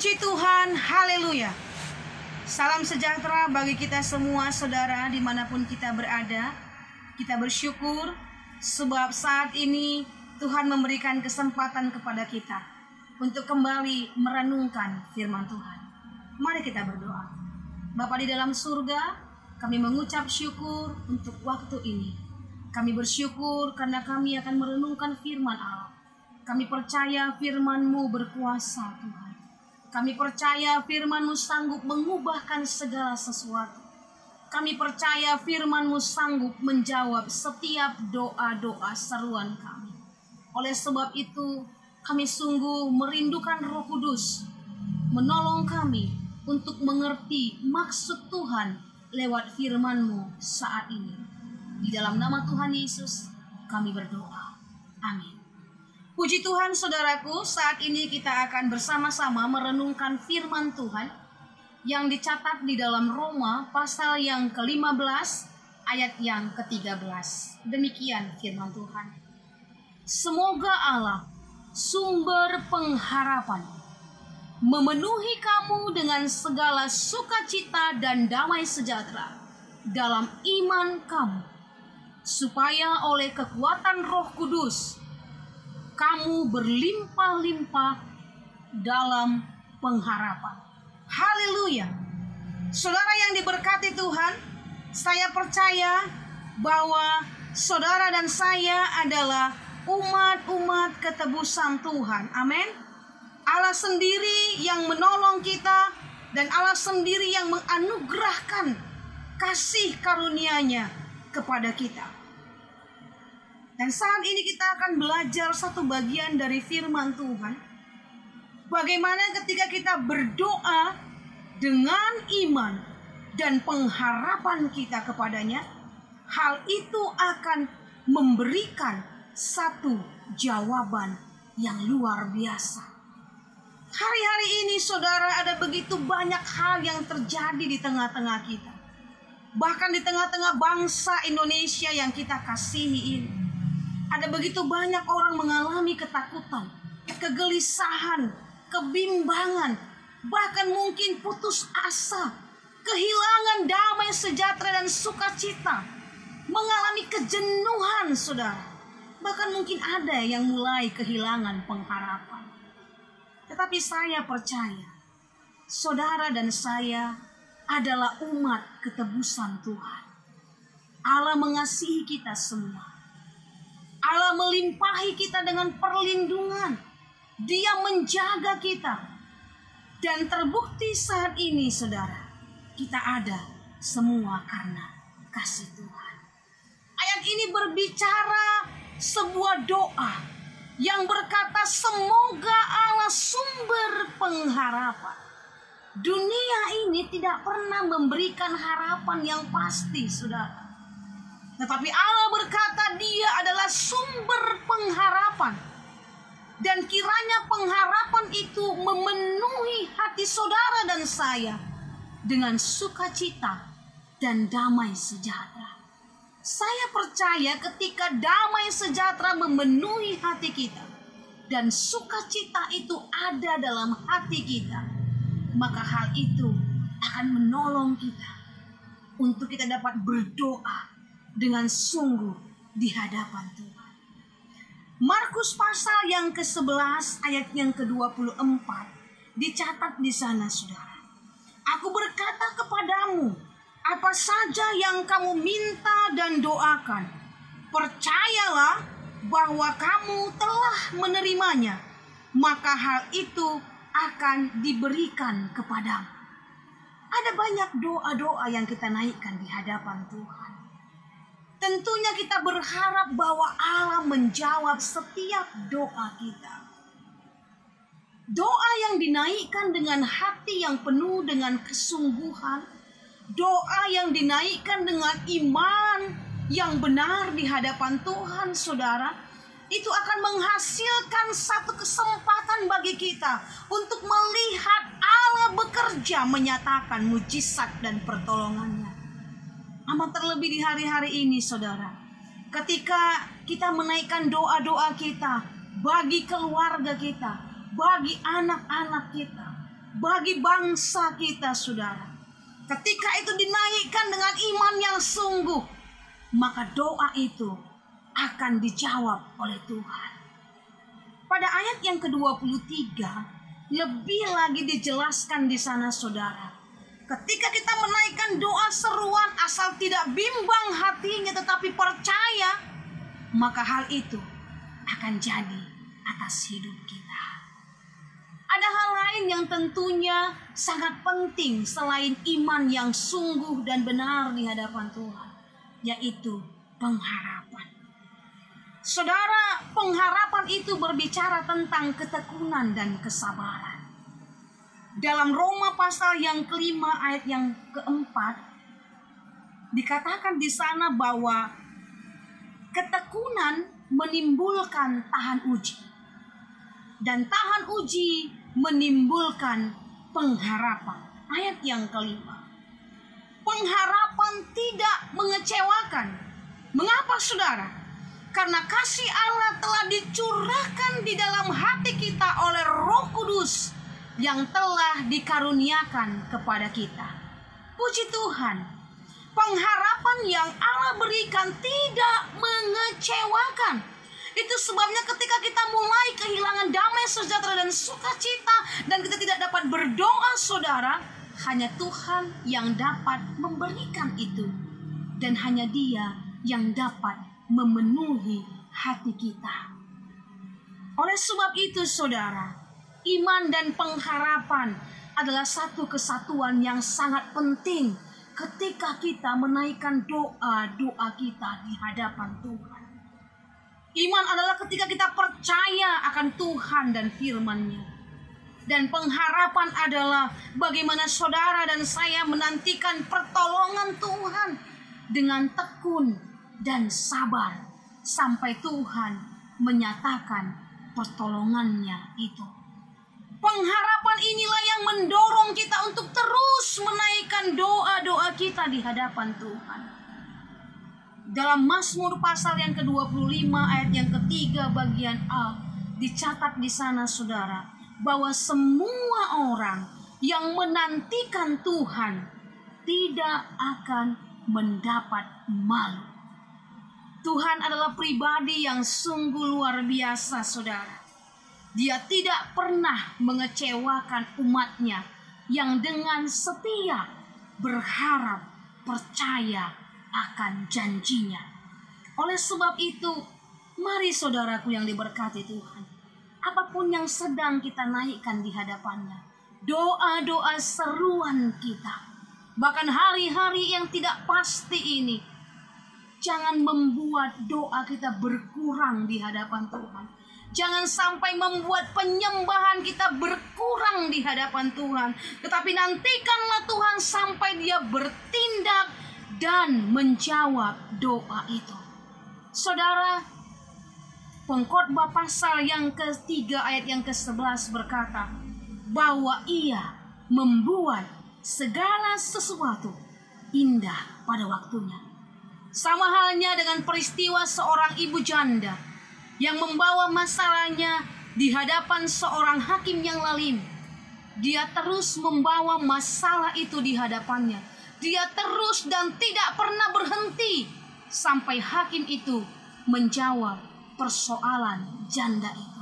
Puji Tuhan, haleluya. Salam sejahtera bagi kita semua saudara di mana pun kita berada. Kita bersyukur sebab saat ini Tuhan memberikan kesempatan kepada kita untuk kembali merenungkan firman Tuhan. Mari kita berdoa. Bapa di dalam surga, kami mengucap syukur untuk waktu ini. Kami bersyukur karena kami akan merenungkan firman Allah. Kami percaya firman-Mu berkuasa Tuhan. Kami percaya firman-Mu sanggup mengubahkan segala sesuatu. Kami percaya firman-Mu sanggup menjawab setiap doa-doa seruan kami. Oleh sebab itu, kami sungguh merindukan Roh Kudus menolong kami untuk mengerti maksud Tuhan lewat firman-Mu saat ini. Di dalam nama Tuhan Yesus, kami berdoa. Amin. Puji Tuhan saudaraku, saat ini kita akan bersama-sama merenungkan firman Tuhan yang dicatat di dalam Roma pasal yang ke-15 ayat yang ke-13. Demikian firman Tuhan. Semoga Allah, sumber pengharapan, memenuhi kamu dengan segala sukacita dan damai sejahtera dalam iman kamu, supaya oleh kekuatan Roh Kudus kamu berlimpah-limpah dalam pengharapan. Haleluya. Saudara yang diberkati Tuhan, saya percaya bahwa saudara dan saya adalah umat-umat ketebusan Tuhan. Amin. Allah sendiri yang menolong kita dan Allah sendiri yang menganugerahkan kasih karunia-Nya kepada kita. Dan saat ini kita akan belajar satu bagian dari firman Tuhan. Bagaimana ketika kita berdoa dengan iman dan pengharapan kita kepadanya, hal itu akan memberikan satu jawaban yang luar biasa. Hari-hari ini saudara ada begitu banyak hal yang terjadi di tengah-tengah kita. Bahkan di tengah-tengah bangsa Indonesia yang kita kasihi ini ada begitu banyak orang mengalami ketakutan, kegelisahan, kebimbangan, bahkan mungkin putus asa, kehilangan damai sejahtera dan sukacita, mengalami kejenuhan, saudara. Bahkan mungkin ada yang mulai kehilangan pengharapan. Tetapi saya percaya, saudara dan saya adalah umat ketebusan Tuhan. Allah mengasihi kita semua. Allah melimpahi kita dengan perlindungan. Dia menjaga kita. Dan terbukti saat ini saudara, kita ada semua karena kasih Tuhan. Ayat ini berbicara sebuah doa yang berkata semoga Allah sumber pengharapan. Dunia ini tidak pernah memberikan harapan yang pasti, saudara. Tetapi Allah berkata dia adalah sumber pengharapan. Dan kiranya pengharapan itu memenuhi hati saudara dan saya dengan sukacita dan damai sejahtera. Saya percaya ketika damai sejahtera memenuhi hati kita dan sukacita itu ada dalam hati kita, maka hal itu akan menolong kita untuk kita dapat berdoa dengan sungguh di hadapan Tuhan. Markus pasal yang ke-11 ayat yang ke-24 dicatat di sana Saudara. Aku berkata kepadamu, apa saja yang kamu minta dan doakan, percayalah bahwa kamu telah menerimanya, maka hal itu akan diberikan kepadamu. Ada banyak doa-doa yang kita naikkan di hadapan Tuhan. Tentunya kita berharap bahwa Allah menjawab setiap doa kita. Doa yang dinaikkan dengan hati yang penuh dengan kesungguhan, doa yang dinaikkan dengan iman yang benar di hadapan Tuhan, saudara, itu akan menghasilkan satu kesempatan bagi kita untuk melihat Allah bekerja menyatakan mujizat dan pertolongannya. Amat terlebih di hari-hari ini saudara. Ketika kita menaikkan doa-doa kita bagi keluarga kita, bagi anak-anak kita, bagi bangsa kita, saudara. Ketika itu dinaikkan dengan iman yang sungguh, maka doa itu akan dijawab oleh Tuhan. Pada ayat yang ke-23, lebih lagi dijelaskan di sana saudara. Ketika kita menaikkan doa seruan asal tidak bimbang hatinya tetapi percaya, maka hal itu akan jadi atas hidup kita. Ada hal lain yang tentunya sangat penting selain iman yang sungguh dan benar di hadapan Tuhan, yaitu pengharapan. Saudara, pengharapan itu berbicara tentang ketekunan dan kesabaran. Dalam Roma pasal yang kelima ayat yang keempat, dikatakan di sana bahwa ketekunan menimbulkan tahan uji. Dan tahan uji menimbulkan pengharapan. Ayat yang kelima. Pengharapan tidak mengecewakan. Mengapa saudara? Karena kasih Allah telah dicurahkan di dalam hati kita oleh roh kudus yang telah dikaruniakan kepada kita. Puji Tuhan, pengharapan yang Allah berikan tidak mengecewakan. Itu sebabnya ketika kita mulai kehilangan damai sejahtera dan sukacita dan kita tidak dapat berdoa saudara, hanya Tuhan yang dapat memberikan itu. Dan hanya dia yang dapat memenuhi hati kita. Oleh sebab itu saudara, iman dan pengharapan adalah satu kesatuan yang sangat penting ketika kita menaikkan doa-doa kita di hadapan Tuhan. Iman adalah ketika kita percaya akan Tuhan dan firman-Nya. Dan pengharapan adalah bagaimana saudara dan saya menantikan pertolongan Tuhan dengan tekun dan sabar sampai Tuhan menyatakan pertolongannya itu. Pengharapan inilah yang mendorong kita untuk terus menaikkan doa-doa kita di hadapan Tuhan. Dalam Mazmur pasal yang ke-25 ayat yang ketiga bagian A dicatat di sana saudara bahwa semua orang yang menantikan Tuhan tidak akan mendapat malu. Tuhan adalah pribadi yang sungguh luar biasa saudara dia tidak pernah mengecewakan umatnya yang dengan setia berharap percaya akan janjinya. Oleh sebab itu, mari saudaraku yang diberkati Tuhan, apa pun yang sedang kita naikkan di hadapannya, doa-doa seruan kita, bahkan hari-hari yang tidak pasti ini, jangan membuat doa kita berkurang di hadapan Tuhan Jangan sampai membuat penyembahan kita berkurang di hadapan Tuhan. Tetapi nantikanlah Tuhan sampai dia bertindak dan menjawab doa itu. Saudara, pengkhotbah pasal yang ketiga ayat yang ke-11 berkata bahwa ia membuat segala sesuatu indah pada waktunya. Sama halnya dengan peristiwa seorang ibu janda yang membawa masalahnya di hadapan seorang hakim yang lalim. Dia terus membawa masalah itu di hadapannya. Dia terus dan tidak pernah berhenti sampai hakim itu menjawab persoalan janda itu.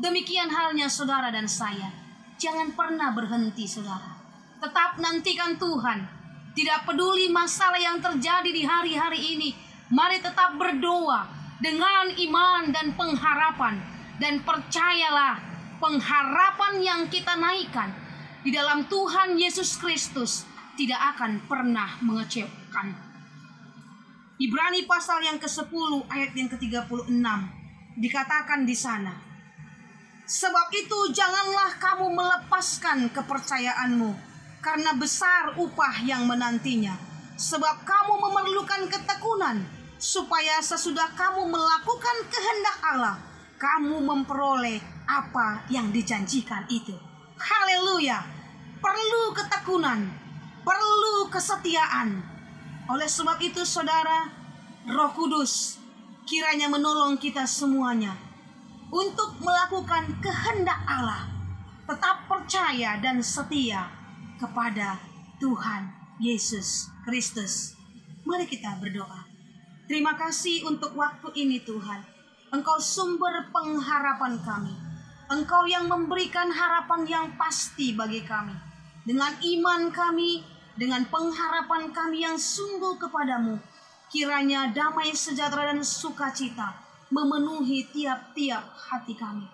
Demikian halnya saudara dan saya. Jangan pernah berhenti saudara. Tetap nantikan Tuhan. Tidak peduli masalah yang terjadi di hari-hari ini. Mari tetap berdoa dengan iman dan pengharapan dan percayalah pengharapan yang kita naikkan di dalam Tuhan Yesus Kristus tidak akan pernah mengecewakan. Ibrani pasal yang ke-10 ayat yang ke-36 dikatakan di sana. Sebab itu janganlah kamu melepaskan kepercayaanmu karena besar upah yang menantinya. Sebab kamu memerlukan ketekunan supaya sesudah kamu melakukan kehendak Allah, kamu memperoleh apa yang dijanjikan itu. Haleluya! Perlu ketekunan, perlu kesetiaan. Oleh sebab itu, saudara, Roh Kudus kiranya menolong kita semuanya untuk melakukan kehendak Allah, tetap percaya dan setia kepada Tuhan Yesus Kristus. Mari kita berdoa. Terima kasih untuk waktu ini Tuhan. Engkau sumber pengharapan kami. Engkau yang memberikan harapan yang pasti bagi kami. Dengan iman kami, dengan pengharapan kami yang sungguh kepadamu, kiranya damai sejahtera dan sukacita memenuhi tiap-tiap hati kami.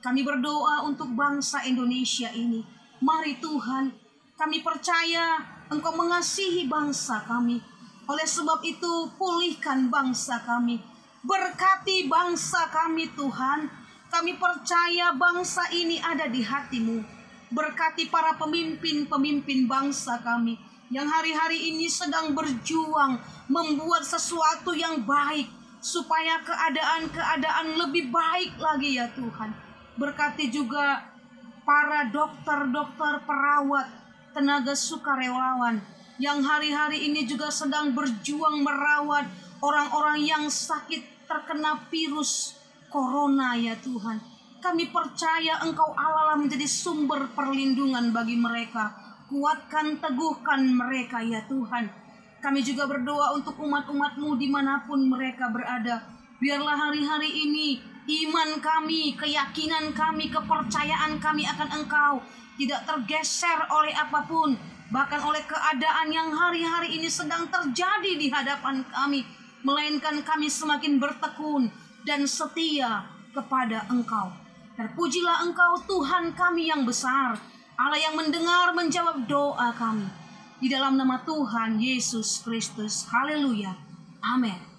Kami berdoa untuk bangsa Indonesia ini. Mari Tuhan, kami percaya Engkau mengasihi bangsa kami. Oleh sebab itu, pulihkan bangsa kami. Berkati bangsa kami Tuhan. Kami percaya bangsa ini ada di hatimu. Berkati para pemimpin-pemimpin bangsa kami yang hari-hari ini sedang berjuang membuat sesuatu yang baik supaya keadaan-keadaan lebih baik lagi ya Tuhan. Berkati juga para dokter-dokter, perawat, tenaga sukarelawan yang hari-hari ini juga sedang berjuang merawat orang-orang yang sakit terkena virus corona ya Tuhan. Kami percaya Engkau Allah menjadi sumber perlindungan bagi mereka. Kuatkan, teguhkan mereka ya Tuhan. Kami juga berdoa untuk umat-umatmu di mana pun mereka berada. Biarlah hari-hari ini iman kami, keyakinan kami, kepercayaan kami akan Engkau tidak tergeser oleh apa pun, bahkan oleh keadaan yang hari-hari ini sedang terjadi di hadapan kami, melainkan kami semakin bertekun dan setia kepada Engkau. Terpujilah Engkau Tuhan kami yang besar, Allah yang mendengar menjawab doa kami. Di dalam nama Tuhan Yesus Kristus. Haleluya. Amin.